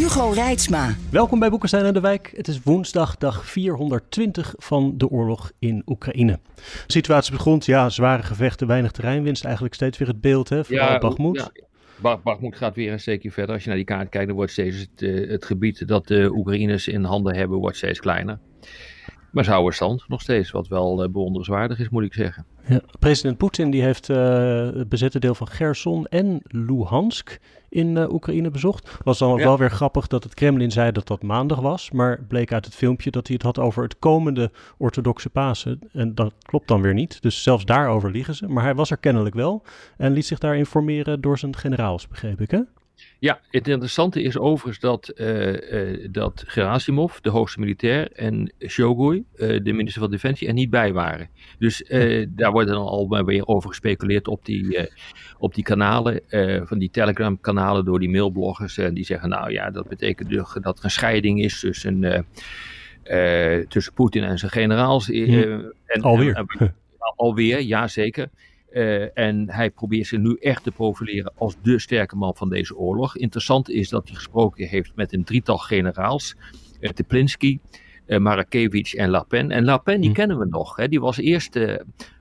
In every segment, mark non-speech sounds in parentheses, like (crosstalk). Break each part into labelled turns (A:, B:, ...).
A: Hugo Reitsma.
B: Welkom bij Boekenstein en de Wijk. Het is woensdag, dag 420 van de oorlog in Oekraïne. De situatie begon, ja, zware gevechten, weinig terreinwinst. Eigenlijk steeds weer het beeld, hè, vooral ja, Bakhmut.
C: Ja. Bakhmut gaat weer een steekje verder. Als je naar die kaart kijkt, dan wordt steeds het, uh, het gebied dat de Oekraïners in handen hebben, wordt steeds kleiner. Maar ze houden stand nog steeds, wat wel uh, bewonderenswaardig is, moet ik zeggen.
B: Ja, president Poetin die heeft uh, het bezette deel van Gerson en Luhansk in uh, Oekraïne bezocht. Was dan ja. wel weer grappig dat het Kremlin zei dat dat maandag was, maar bleek uit het filmpje dat hij het had over het komende orthodoxe Pasen. En dat klopt dan weer niet, dus zelfs daarover liegen ze. Maar hij was er kennelijk wel en liet zich daar informeren door zijn generaals, begreep ik hè?
C: Ja, het interessante is overigens dat, uh, uh, dat Gerasimov, de hoogste militair, en Shogui, uh, de minister van Defensie, er niet bij waren. Dus daar wordt dan al weer over gespeculeerd op die, op die kanalen, van die Telegram-kanalen door die mailbloggers. En die zeggen, nou ja, dat betekent dat er een scheiding is tussen, tussen Poetin en zijn generaals.
B: en, alweer.
C: En, (laughs) alweer, ja zeker. Uh, en hij probeert zich nu echt te profileren als de sterke man van deze oorlog. Interessant is dat hij gesproken heeft met een drietal generaals. Uh, Teplinsky, uh, Marakevich en Lapen. En Lapen, die hm. kennen we nog. Hè. Die was eerst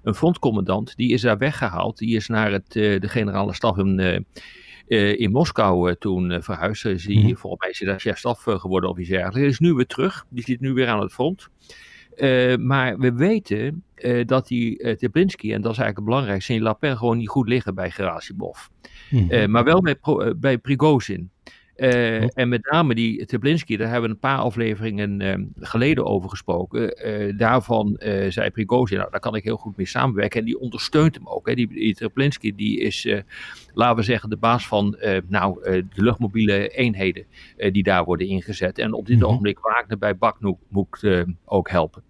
C: een frontcommandant. Die is daar weggehaald. Die is naar het, de generale staf in, in Moskou toen verhuisd. Is die, hm. Volgens mij is hij daar chef-staf geworden of iets dergelijks. Hij is nu weer terug. Die zit nu weer aan het front. Uh, maar we weten uh, dat die uh, Teplinski, en dat is eigenlijk het belangrijkste, in La Pen gewoon niet goed liggen bij Gerasimov. Mm maar wel bij, bij Prigozhin. Uh, En met name die Teplinski, daar hebben we een paar afleveringen uh, geleden over gesproken. Uh, daarvan zei Prigozhin, nou, daar kan ik heel goed mee samenwerken. En die ondersteunt hem ook. Hè. Die, die Teplinski die is, laten we zeggen, de baas van nou, de luchtmobiele eenheden die daar worden ingezet. En op dit mm -hmm. ogenblik Wagner bij Baknoek ook helpen.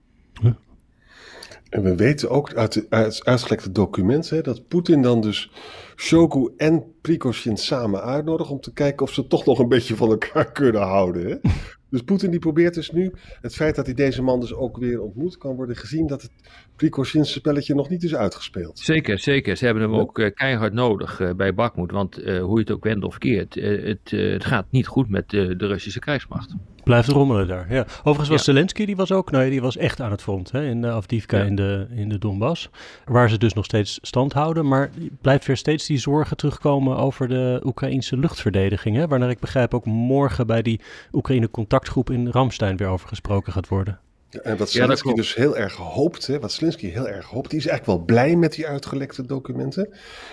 D: En we weten ook uit, uit uitgelekte documenten dat Poetin dan dus Shogu en Prigozhin samen uitnodigt om te kijken of ze toch nog een beetje van elkaar (laughs) kunnen houden. Hè? Dus Poetin die probeert dus nu, het feit dat hij deze man dus ook weer ontmoet, kan worden gezien dat het Prigozhin's spelletje nog niet is uitgespeeld.
C: Zeker, zeker. Ze hebben hem ook uh, keihard nodig uh, bij Bakmoed, want uh, hoe je het ook wendt of keert, het, het, gaat niet goed met de Russische krijgsmacht.
B: Blijft rommelen daar, ja. Overigens was ja. Zelensky, die was ook, nee, die was echt aan het front, hè, in de Afdivka, ja. in, de, in de Donbass, waar ze dus nog steeds stand houden, maar blijft weer steeds die zorgen terugkomen over de Oekraïnse luchtverdediging, hè, waarnaar ik begrijp ook morgen bij die Oekraïne contactgroep in Ramstein weer over gesproken gaat worden.
D: En wat Zelensky ja, dus heel erg hoopt, hè, wat Zelensky heel erg hoopt, die is eigenlijk wel blij met die uitgelekte documenten.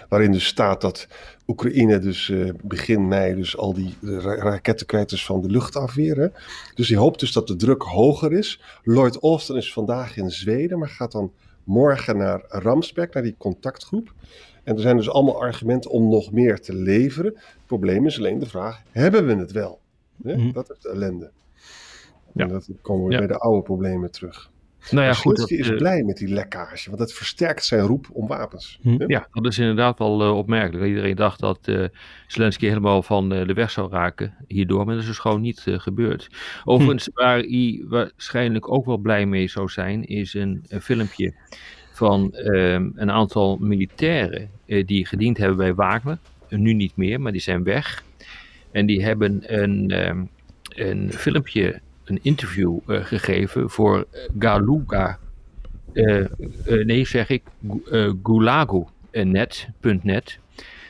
D: Waarin dus staat dat Oekraïne dus uh, begin mei dus al die ra raketten kwijt is van de luchtafweer. Hè. Dus hij hoopt dus dat de druk hoger is. Lloyd Austin is vandaag in Zweden, maar gaat dan morgen naar Ramsberg, naar die contactgroep. En er zijn dus allemaal argumenten om nog meer te leveren. Het probleem is alleen de vraag, hebben we het wel? Hè? Mm. Dat is de ellende. Ja. En dat komen we ja. bij de oude problemen terug. Nou ja, goed. Dat, is uh, blij met die lekkage, want dat versterkt zijn roep om wapens.
C: Hm. Ja, dat is inderdaad wel uh, opmerkelijk. Iedereen dacht dat uh, Zelensky helemaal van de weg zou raken hierdoor, maar dat is dus gewoon niet gebeurd. Overigens, hm. waar hij waarschijnlijk ook wel blij mee zou zijn, is een, een filmpje van ehm, een aantal militairen die gediend hebben bij Wagner. Nu niet meer, maar die zijn weg. En die hebben een, ehm, een filmpje een interview uh, gegeven voor Galuga. Uh, uh, nee, zeg ik, Gulagu.net.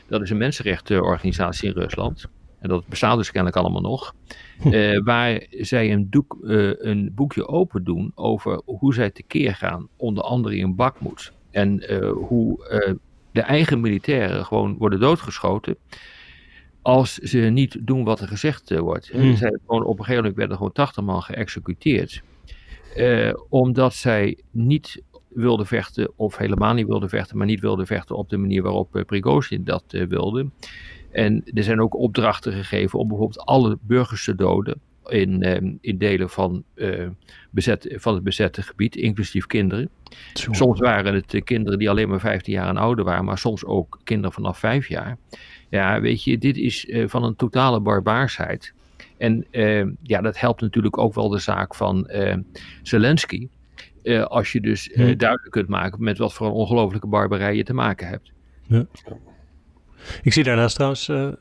C: Dat is een mensenrechtenorganisatie in Rusland. En dat bestaat dus kennelijk allemaal nog. Hm. waar zij een, doek, een boekje open doen over hoe zij tekeer gaan, onder andere in Bakmoed. En hoe de eigen militairen gewoon worden doodgeschoten als ze niet doen wat er gezegd uh, wordt. Hmm. Zij gewoon, op een gegeven moment werden gewoon 80 man geëxecuteerd. Uh, omdat zij niet wilden vechten, of helemaal niet wilden vechten, maar niet wilden vechten op de manier waarop uh, Prigozhin dat wilde. En er zijn ook opdrachten gegeven om bijvoorbeeld alle burgers te doden in, ehm, in delen van, bezet, van het bezette gebied, inclusief kinderen. Soms waren het kinderen die alleen maar 15 jaar en ouder waren, maar soms ook kinderen vanaf 5 jaar. Ja, weet je, dit is uh, van een totale barbaarsheid. En uh, ja, dat helpt natuurlijk ook wel de zaak van Zelensky. als je dus duidelijk kunt maken met wat voor een ongelofelijke barbarij je te maken hebt. Ja.
B: Ik zie daarnaast trouwens uh,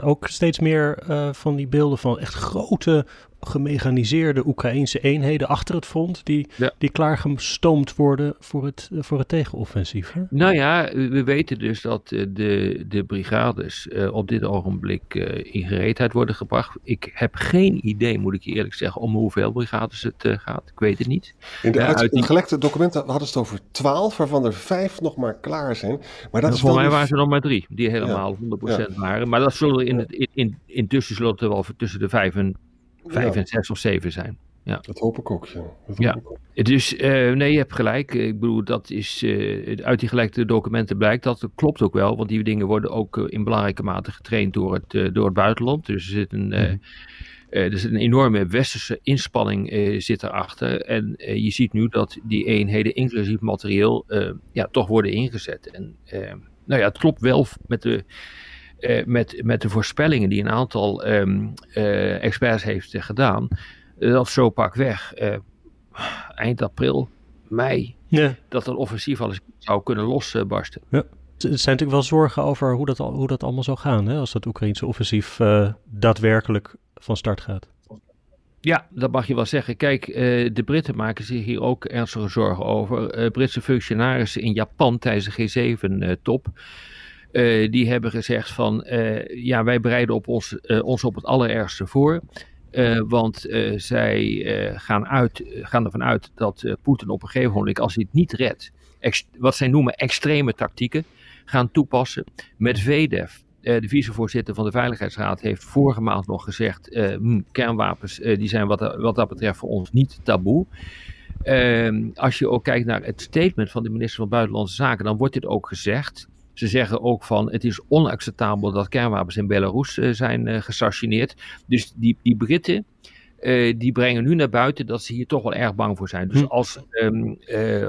B: ook steeds meer uh, van die beelden van echt grote gemechaniseerde Oekraïnse eenheden achter het front, die, ja. die klaargestoomd worden voor het, voor het tegenoffensief. Hè?
C: Nou ja, we weten dus dat eh, de, de brigades uh, op dit ogenblik uh, in gereedheid worden gebracht. Ik heb geen idee, moet ik je eerlijk zeggen, om hoeveel brigades het gaat. Ik weet het niet.
D: In de uit, uit die... gelekte documenten hadden ze het over twaalf, waarvan er vijf nog maar klaar zijn. Maar dat
C: is voor mij waren ze nog maar drie, die helemaal ja. 100% waren. Maar dat zullen in, het, in, in, intussen zullen er wel tussen de vijf en vijf en zes of zeven zijn. Ja.
D: Dat hoop ik ook, ja. Dat
C: ja. Ook. Dus uh, nee, je hebt gelijk. Ik bedoel, dat is uh, uit die gelekte documenten blijkt dat. Dat klopt ook wel, want die dingen worden ook uh, in belangrijke mate getraind door het, door het buitenland. Dus er zit een, mm. er zit een enorme westerse inspanning zit erachter. En je ziet nu dat die eenheden, inclusief materieel, ja, toch worden ingezet. En nou ja, het klopt wel met de uh, met, met de voorspellingen die een aantal um, uh, experts heeft uh, gedaan, dat zo pak weg eind april, mei, ja. dat een offensief al eens zou kunnen losbarsten.
B: Ja. Er zijn natuurlijk wel zorgen over hoe dat, hoe dat allemaal zou gaan, hè, als dat Oekraïnse offensief daadwerkelijk van start gaat.
C: Ja, dat mag je wel zeggen. Kijk, de Britten maken zich hier ook ernstige zorgen over. Britse functionarissen in Japan tijdens de G7-top uh, die hebben gezegd van uh, ja, wij bereiden op ons, uh, ons op het allerergste voor. want zij gaan, uit, gaan ervan uit dat Poetin op een gegeven moment, als hij het niet redt, wat zij noemen extreme tactieken, gaan toepassen. Met VDEF, de vicevoorzitter van de Veiligheidsraad, heeft vorige maand nog gezegd: hm, kernwapens die zijn wat, wat dat betreft voor ons niet taboe. Ehm, als je ook kijkt naar het statement van de minister van Buitenlandse Zaken, dan wordt dit ook gezegd. Ze zeggen ook van het is onacceptabel dat kernwapens in Belarus uh, zijn uh, gestationeerd. Dus die, die Britten uh, die brengen nu naar buiten dat ze hier toch wel erg bang voor zijn. Dus hm. als um,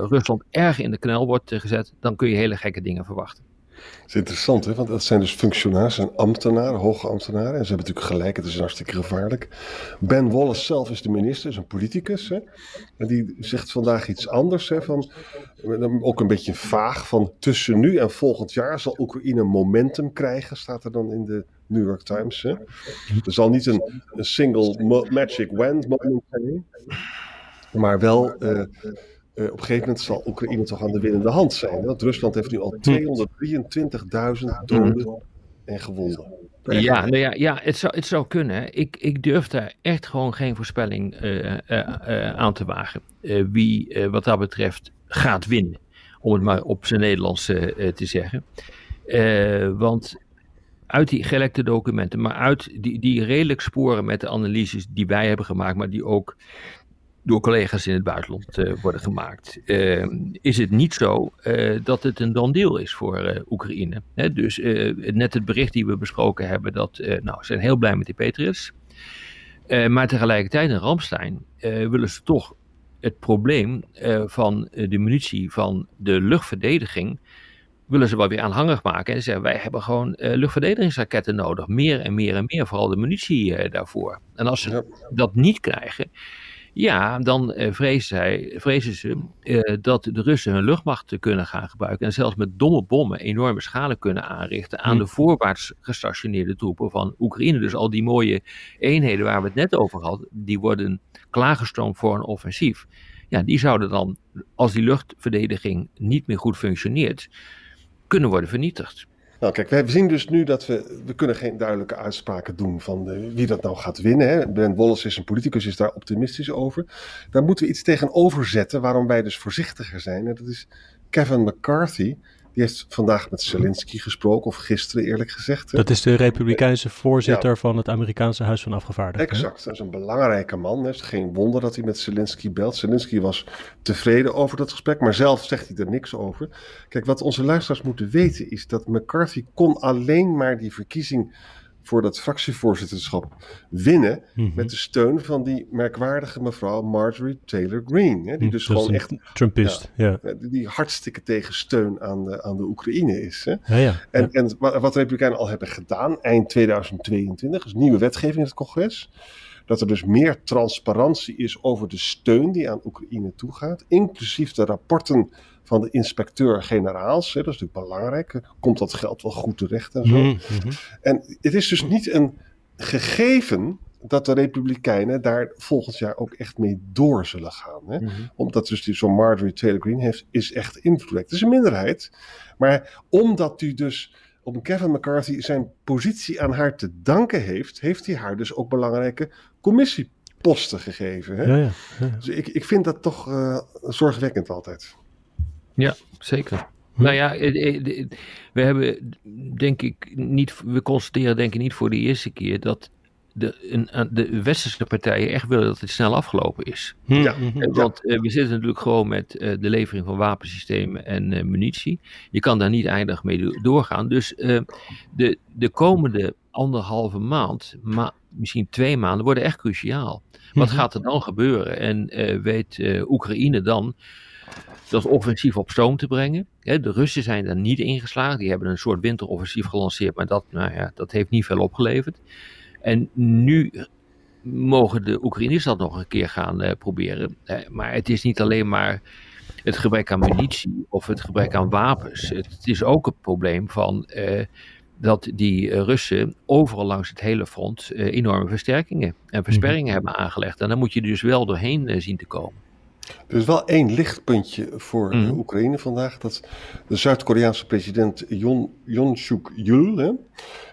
C: Rusland erg in de knel wordt gezet, dan kun je hele gekke dingen verwachten.
D: Dat is interessant, hè? want dat zijn dus functionaris en ambtenaren, hoge ambtenaren. En ze hebben natuurlijk gelijk, het is hartstikke gevaarlijk. Ben Wallace zelf is de minister, is een politicus. Hè? En die zegt vandaag iets anders. Hè? Van, ook een beetje vaag, van tussen nu en volgend jaar zal Oekraïne momentum krijgen, staat er dan in de New York Times. Hè? Er zal niet een, single magic wand moment zijn, maar wel... Uh, uh, op een gegeven moment zal Oekraïne toch aan de winnende hand zijn. Want Rusland heeft nu al 223.000 doden en gewonden.
C: Ja, nou ja, ja het, zou, het zou kunnen. Ik, ik durf daar echt gewoon geen voorspelling uh, uh, aan te wagen. wie wat dat betreft gaat winnen. Om het maar op zijn Nederlands te zeggen. want uit die gelekte documenten, maar uit die, die redelijk sporen met de analyses die wij hebben gemaakt, maar die ook door collega's in het buitenland uh, worden gemaakt, uh, is het niet zo uh, dat het een dan deal is voor Oekraïne. Hè, dus net het bericht die we besproken hebben, dat nou, ze zijn heel blij met die Patriots. maar tegelijkertijd in Ramstein willen ze toch het probleem van de munitie van de luchtverdediging willen ze wel weer aanhangig maken. En ze zeggen, wij hebben gewoon luchtverdedigingsraketten nodig. Meer en meer en meer, vooral de munitie daarvoor. En als ze dat niet krijgen, ja, dan uh, vrezen, zij, vrezen ze uh, dat de Russen hun luchtmacht kunnen gaan gebruiken. En zelfs met domme bommen enorme schade kunnen aanrichten aan de hm. voorwaarts gestationeerde troepen van Oekraïne. Dus al die mooie eenheden waar we het net over hadden, die worden klaargestoomd voor een offensief. Ja, die zouden dan, als die luchtverdediging niet meer goed functioneert, kunnen worden vernietigd.
D: Nou, kijk, we zien dus nu dat we. We kunnen geen duidelijke uitspraken doen van de, wie dat nou gaat winnen. Hè. Ben Wallace is een politicus, is daar optimistisch over. Daar moeten we iets tegenover zetten waarom wij dus voorzichtiger zijn. En dat is Kevin McCarthy. Die heeft vandaag met Zelensky gesproken, of gisteren eerlijk gezegd.
B: Dat is de republikeinse voorzitter van het Amerikaanse Huis van Afgevaardigden.
D: Exact, dat is een belangrijke man. Het is geen wonder dat hij met Zelensky belt. Zelensky was tevreden over dat gesprek, maar zelf zegt hij er niks over. Kijk, wat onze luisteraars moeten weten is dat McCarthy kon alleen maar die verkiezing voor dat fractievoorzitterschap winnen mhm. met de steun van die merkwaardige mevrouw Marjorie Taylor Greene. Hè, die dus gewoon echt
B: Trumpist, ja,
D: die hartstikke tegen steun aan de, aan de Oekraïne is. Hè.
B: Ja, ja,
D: en, en wat de Republikeinen al hebben gedaan eind 2022, is nieuwe wetgeving in het congres. Dat er dus meer transparantie is over de steun die aan Oekraïne toegaat, inclusief de rapporten van de inspecteur-generaals. Dat is natuurlijk belangrijk. Komt dat geld wel goed terecht en zo. Mhm, mhm. En het is dus niet een gegeven dat de Republikeinen daar volgend jaar ook echt mee door zullen gaan. Hè? Mhm. Omdat dus die zo'n Marjorie Taylor Greene heeft, is echt invloedrijk. Het is een minderheid. Maar omdat u dus om Kevin McCarthy zijn positie aan haar te danken heeft, heeft hij haar dus ook belangrijke commissieposten gegeven. Hè? Ja, ja, ja. Dus ik, ik vind dat toch uh, zorgwekkend altijd.
C: Ja, zeker. Hm. Nou ja, eh, eh, we hebben denk ik niet, we constateren denk ik niet voor de eerste keer dat de, een, de westerse partijen echt willen dat het snel afgelopen is. Hm. Ja. Want we zitten natuurlijk gewoon met de levering van wapensystemen en munitie. Je kan daar niet eindig mee doorgaan. Dus de, de komende anderhalve maand, maar misschien twee maanden, worden echt cruciaal. Wat hm. gaat er dan gebeuren? En weet Oekraïne dan dat offensief op stoom te brengen. De Russen zijn er niet ingeslagen. Die hebben een soort winteroffensief gelanceerd, maar dat, nou ja, dat heeft niet veel opgeleverd. En nu mogen de Oekraïners dat nog een keer gaan uh, proberen. maar het is niet alleen maar het gebrek aan munitie of het gebrek aan wapens. Het is ook het probleem van dat die Russen overal langs het hele front uh, enorme versterkingen en versperringen mhm. hebben aangelegd. En daar moet je dus wel doorheen zien te komen.
D: Er is wel één lichtpuntje voor mm. Oekraïne vandaag. Dat de Zuid-Koreaanse president Jon, Suk-yul,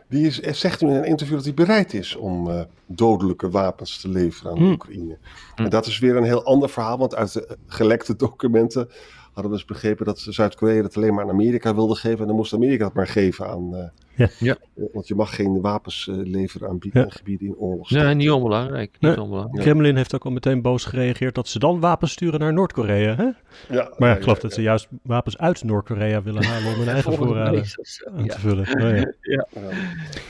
D: die is, zegt in een interview dat hij bereid is om uh, dodelijke wapens te leveren aan mm. Oekraïne. Mm. En dat is weer een heel ander verhaal, want uit de gelekte documenten hadden we dus begrepen dat Zuid-Korea het alleen maar aan Amerika wilde geven. En dan moest Amerika het maar geven aan, uh, ja. ja. Eh, want je mag geen wapens uh, leveren aan gebieden in oorlog.
C: Nee, niet onbelangrijk. Niet nee. onbelangrijk.
B: Kremlin heeft ook al meteen boos gereageerd dat ze dan wapens sturen naar Noord-Korea. Hè? Ja, maar ja, ik geloof dat ze juist wapens uit Noord-Korea willen halen om hun (laughs) eigen voorraden aan te vullen. Oh, ja.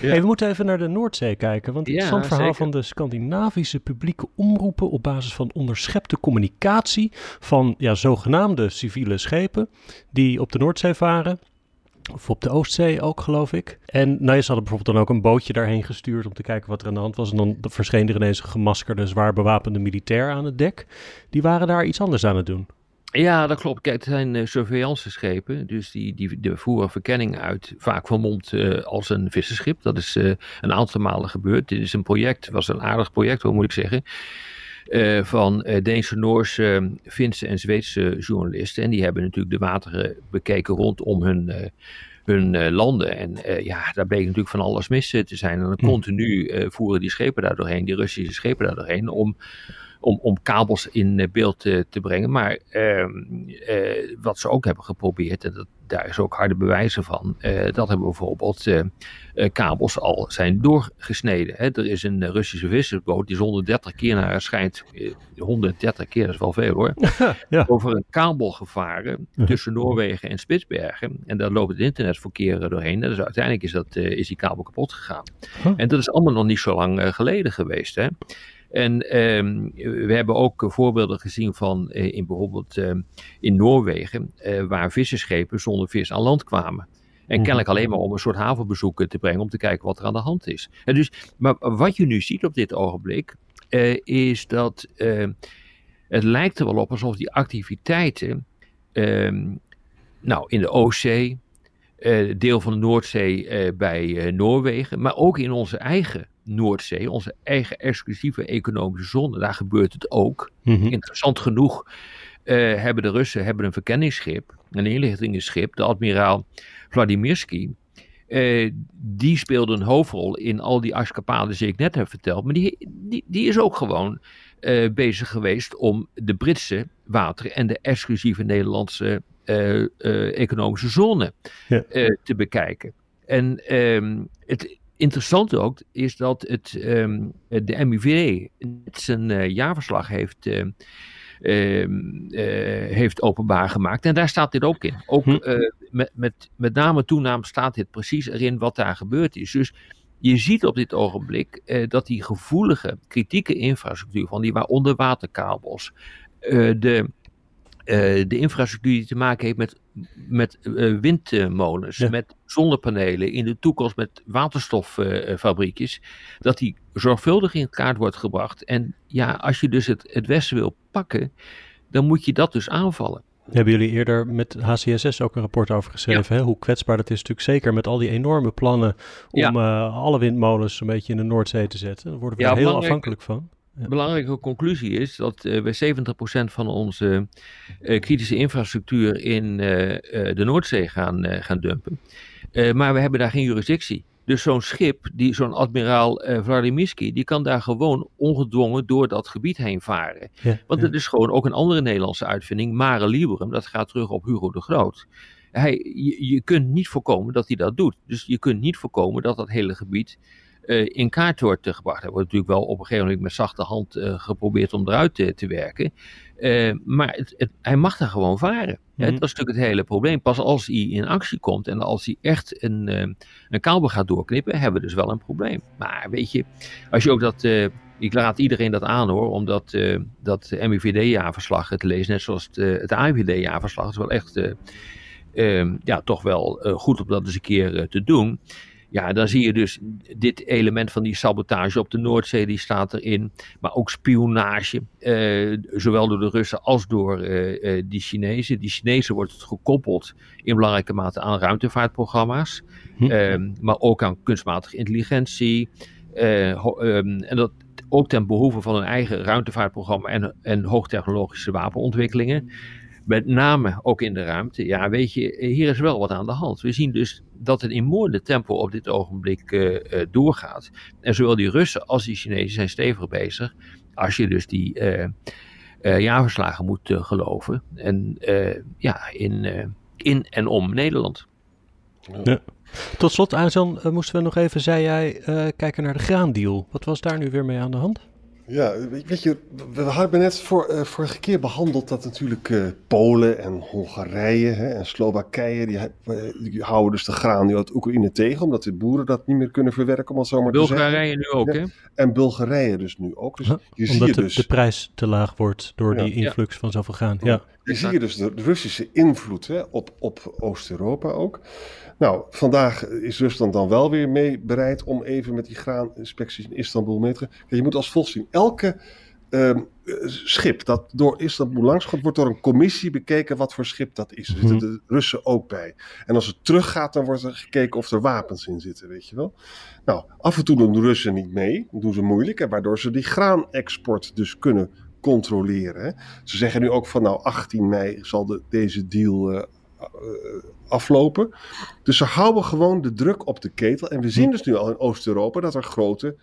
B: Hey, we moeten even naar de Noordzee kijken. Want het interessant verhaal van de Scandinavische publieke omroepen op basis van onderschepte communicatie van ja, zogenaamde civiele schepen die op de Noordzee varen. Of op de Oostzee ook, geloof ik. En nou, ze hadden bijvoorbeeld dan ook een bootje daarheen gestuurd om te kijken wat er aan de hand was. En dan verscheen er ineens een gemaskerde, zwaar bewapende militair aan het dek. Die waren daar iets anders aan het doen.
C: Ja, dat klopt. Kijk, het zijn uh, surveillanceschepen. Dus die, die de voeren verkenning uit. Vaak vermomd uh, als een visserschip. Dat is uh, een aantal malen gebeurd. Dit is een project, was een aardig project, moet ik zeggen. Uh, van uh, Deense, Noorse, Finse en Zweedse journalisten. En die hebben natuurlijk de wateren bekeken rondom hun, uh, hun landen. En ja, daar bleek natuurlijk van alles mis te zijn. En dan hm. continu voeren die schepen daar doorheen, die Russische schepen daar doorheen, om om, om kabels in beeld te, te brengen. Maar ehm, eh, wat ze ook hebben geprobeerd, en dat, daar is ook harde bewijzen van, uh, dat hebben bijvoorbeeld uh, kabels al zijn doorgesneden. Hè. Er is een Russische vissersboot die is 130 keer naar het schijnt, 130 keer, dat is wel veel hoor, (laughs) ja. over een kabel gevaren tussen Noorwegen en Spitsbergen. En daar loopt het internetverkeer doorheen. Dus uiteindelijk is, dat, is die kabel kapot gegaan. En dat is allemaal nog niet zo lang geleden geweest. Hè. En ehm, we hebben ook voorbeelden gezien van eh, in bijvoorbeeld ehm, in Noorwegen, uh, waar visserschepen zonder vis aan land kwamen. En mhm. kennelijk alleen maar om een soort havenbezoeken te brengen om te kijken wat er aan de hand is. En dus, maar wat je nu ziet op dit ogenblik, uh, is dat het lijkt er wel op alsof die activiteiten, ehm, nou in de Oostzee, deel van de Noordzee bij Noorwegen, maar ook in onze eigen Noordzee, onze eigen exclusieve economische zone, daar gebeurt het ook. Mhm. Interessant genoeg uh, hebben de Russen hebben een verkenningsschip, een inlichtingenschip, de admiraal Vladimirsky. Uh, die speelde een hoofdrol in al die escapades die ik net heb verteld. Maar die, die, die is ook gewoon uh, bezig geweest om de Britse wateren en de exclusieve Nederlandse economische zone ja. te bekijken. En ehm, het interessante ook is dat het, ehm, de MIVD zijn jaarverslag heeft Ehm, eh, heeft openbaar gemaakt. En daar staat dit ook in. Ook hm. eh, met, met, met name toename staat dit precies erin wat daar gebeurd is. Dus je ziet op dit ogenblik dat die gevoelige, kritieke infrastructuur van die onderwaterkabels, uh, de de infrastructuur die te maken heeft met, met uh, windmolens, met zonnepanelen, in de toekomst met waterstoffabriekjes, dat die zorgvuldig in kaart wordt gebracht. En ja, als je dus het, het Westen wil pakken, dan moet je dat dus aanvallen.
B: Hebben jullie eerder met HCSS ook een rapport over geschreven? Hè? Hoe kwetsbaar dat is natuurlijk zeker met al die enorme plannen om ja. uh, alle windmolens een beetje in de Noordzee te zetten. Daar worden we ja, heel afhankelijk van.
C: De belangrijke conclusie is dat uh, we 70% van onze uh, kritische infrastructuur in uh, de Noordzee gaan, gaan dumpen. maar we hebben daar geen jurisdictie. Dus zo'n schip, die, zo'n admiraal uh, Vladimirski, die kan daar gewoon ongedwongen door dat gebied heen varen. Ja, Want ja. het is gewoon ook een andere Nederlandse uitvinding, Mare Liberum, dat gaat terug op Hugo de Groot. Hij, je, je kunt niet voorkomen dat hij dat doet. Dus je kunt niet voorkomen dat dat hele gebied in kaart wordt gebracht. Er wordt natuurlijk wel op een gegeven moment met zachte hand uh, geprobeerd om eruit te, te werken. Uh, maar het, het, hij mag daar gewoon varen. -hmm. Dat is natuurlijk het hele probleem. Pas als hij in actie komt en als hij echt een, een kabel gaat doorknippen, hebben we dus wel een probleem. Maar weet je, als je ook dat. ik laat iedereen dat aan hoor, om dat, dat MIVD-jaarverslag te lezen, net zoals het, het AIVD-jaarverslag. Is wel echt. ja, toch wel goed om dat eens een keer te doen. Ja, dan zie je dus dit element van die sabotage op de Noordzee, die staat erin. Maar ook spionage, eh, zowel door de Russen als door uh, uh, die Chinezen. Die Chinezen wordt het gekoppeld in belangrijke mate aan ruimtevaartprogramma's. Hm. maar ook aan kunstmatige intelligentie. Um, en dat ook ten behoeve van een eigen ruimtevaartprogramma en, en hoogtechnologische wapenontwikkelingen met name ook in de ruimte. Ja, weet je, hier is wel wat aan de hand. We zien dus dat het in moordend tempo op dit ogenblik uh, uh, doorgaat. En zowel die Russen als die Chinezen zijn stevig bezig. Als je dus die uh, jaarverslagen moet geloven. En ja, in, in en om Nederland.
B: Ja. Tot slot, Aanzan, moesten we nog even, zei jij, kijken naar de graandeal. Wat was daar nu weer mee aan de hand?
D: Ja, weet je, we hadden net voor, uh, vorige keer behandeld dat natuurlijk uh, Polen en Hongarije hè, en Slowakije, die, die, houden dus de graan nu uit Oekraïne tegen, omdat de boeren dat niet meer kunnen verwerken, om het zo maar
C: Bulgarije
D: te zeggen.
C: nu ook, hè?
D: En Bulgarije dus nu ook. Dus
B: huh?
D: je
B: omdat de,
D: dus,
B: de prijs te laag wordt door ja. die influx van zoveel graan. Ja.
D: Je zie je dus de Russische invloed hè, op, op Oost-Europa ook. Nou, vandaag is Rusland dan wel weer mee bereid om even met die graaninspecties in Istanbul mee te gaan. Je moet als volgt zien, elke uh, schip dat door Istanbul langs gaat, wordt door een commissie bekeken wat voor schip dat is. Er zitten de Russen ook bij. En als het teruggaat, dan wordt er gekeken of er wapens in zitten, weet je wel. Nou, af en toe doen de Russen niet mee, doen ze moeilijk, en waardoor ze die graanexport dus kunnen controleren. Hè. Ze zeggen nu ook van nou 18 mei zal de, deze deal uh, aflopen. Dus ze houden gewoon de druk op de ketel. En we zien dus nu al in Oost-Europa dat er grote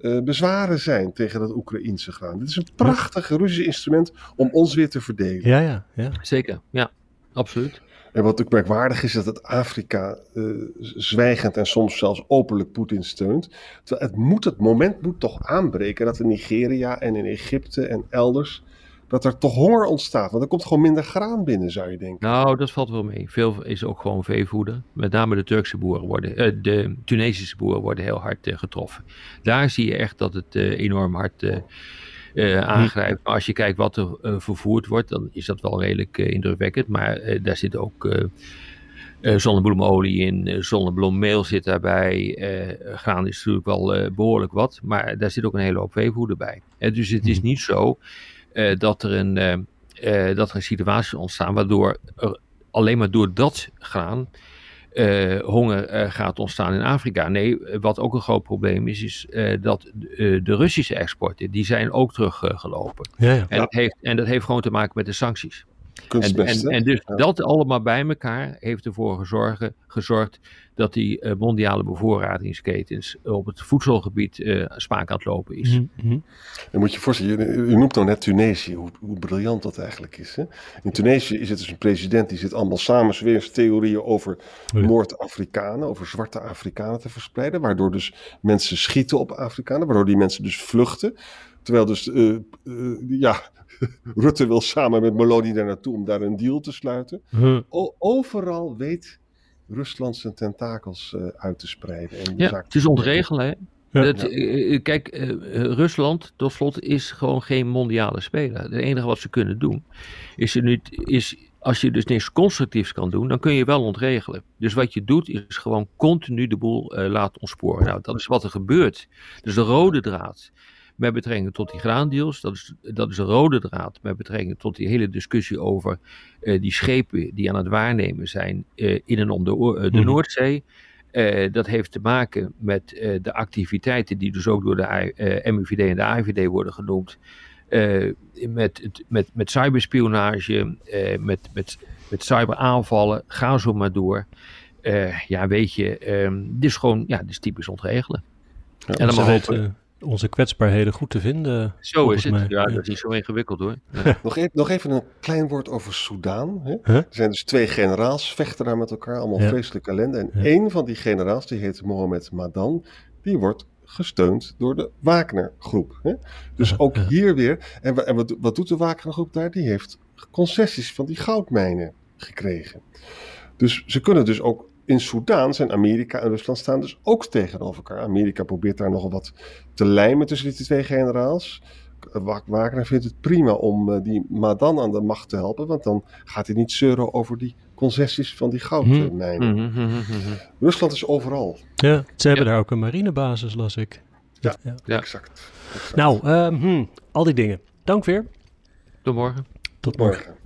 D: uh, bezwaren zijn tegen dat Oekraïense graan. Dit is een prachtig Russisch instrument om ons weer te verdelen.
B: Ja, ja, ja.
C: Zeker. Ja, absoluut.
D: En wat ook merkwaardig is, dat het Afrika uh, zwijgend en soms zelfs openlijk Poetin steunt. Terwijl het, moet, het moment moet toch aanbreken dat in Nigeria en in Egypte en elders dat er toch honger ontstaat. Want er komt gewoon minder graan binnen, zou je denken.
C: Nou, dat valt wel mee. Veel is ook gewoon veevoeder. Met name de Turkse boeren worden, uh, de Tunesische boeren worden heel hard uh, getroffen. Daar zie je echt dat het uh, enorm hard aangrijpt. Maar als je kijkt wat er vervoerd wordt, dan is dat wel redelijk indrukwekkend. Maar daar zit ook... Uh, zonnebloemolie in, uh, zonnebloemmeel zit daarbij. Uh, graan is natuurlijk wel behoorlijk wat, maar daar zit ook een hele hoop veevoeder bij. dus het is niet zo uh, dat, er een, uh, dat er een situatie ontstaat waardoor er alleen maar door dat graan uh, honger gaat ontstaan in Afrika. Nee, wat ook een groot probleem is, is dat de Russische exporten, die zijn ook teruggelopen.
B: Ja, ja.
C: En, dat heeft, en dat heeft gewoon te maken met de sancties. En, en, en, dus dat allemaal bij elkaar heeft ervoor gezorgd, gezorgd dat die uh, mondiale bevoorradingsketens op het voedselgebied uh, spaak aan het lopen is. Mm
D: -hmm. Dan moet je voorstellen, u, noemt nou net Tunesië, hoe, hoe, briljant dat eigenlijk is. Hè? In Tunesië is het dus een president die zit allemaal samenzweerstheorieën over Noord-Afrikanen, over zwarte Afrikanen te verspreiden, waardoor dus mensen schieten op Afrikanen, waardoor die mensen dus vluchten. Terwijl dus, uh, ja, (laughs) Rutte wil samen met Meloni daar naartoe om daar een deal te sluiten. overal weet Rusland zijn tentakels uh, uit te spreiden. En
C: ja, het is ontregelen. Hè? Dat, uh, kijk, uh, Rusland, tot slot, is gewoon geen mondiale speler. Het enige wat ze kunnen doen, is, er nu, is als je dus niks constructiefs kan doen, dan kun je wel ontregelen. Dus wat je doet, is gewoon continu de boel laten ontsporen. Nou, dat is wat er gebeurt. Dus de rode draad met betrekking tot die graandeals. Dat is, dat is een rode draad met betrekking tot die hele discussie over uh, die schepen die aan het waarnemen zijn uh, in en om de, uh, de mm. Noordzee. dat heeft te maken met de activiteiten die dus ook door de MIVD en de AIVD worden genoemd. met, met, met cyberspionage, met, met, met cyberaanvallen, ga zo maar door. ja, weet je, um, dit is gewoon, ja, dit is typisch ontregelen.
B: Ja, en dan maar onze kwetsbaarheden goed te vinden.
C: Zo is het. Ja, dat is niet zo ingewikkeld hoor. (laughs)
D: nog, even, nog, even, een klein woord over Soudaan. Hè? Er zijn dus twee generaals, vechten daar met elkaar, allemaal vreselijke ellende. En één van die generaals, die heet Mohamed Madan, die wordt gesteund door de Wagner-groep. Dus ook hier weer. En, en wat, wat doet de Wagner-groep daar? Die heeft concessies van die goudmijnen gekregen. Dus ze kunnen dus ook in Soudaan zijn Amerika en Rusland staan dus ook tegenover elkaar. Amerika probeert daar nogal wat te lijmen tussen die twee generaals. Wagner vindt het prima om uh, die Madan aan de macht te helpen, want dan gaat hij niet zeuren over die concessies van die goudmijnen. Mm -hmm. Rusland is overal.
B: Ja, ze hebben daar ook een marinebasis, las ik.
D: Ja, ja. Exact,
B: Nou, uh, al die dingen. Dank weer.
C: Tot morgen.
B: Tot morgen.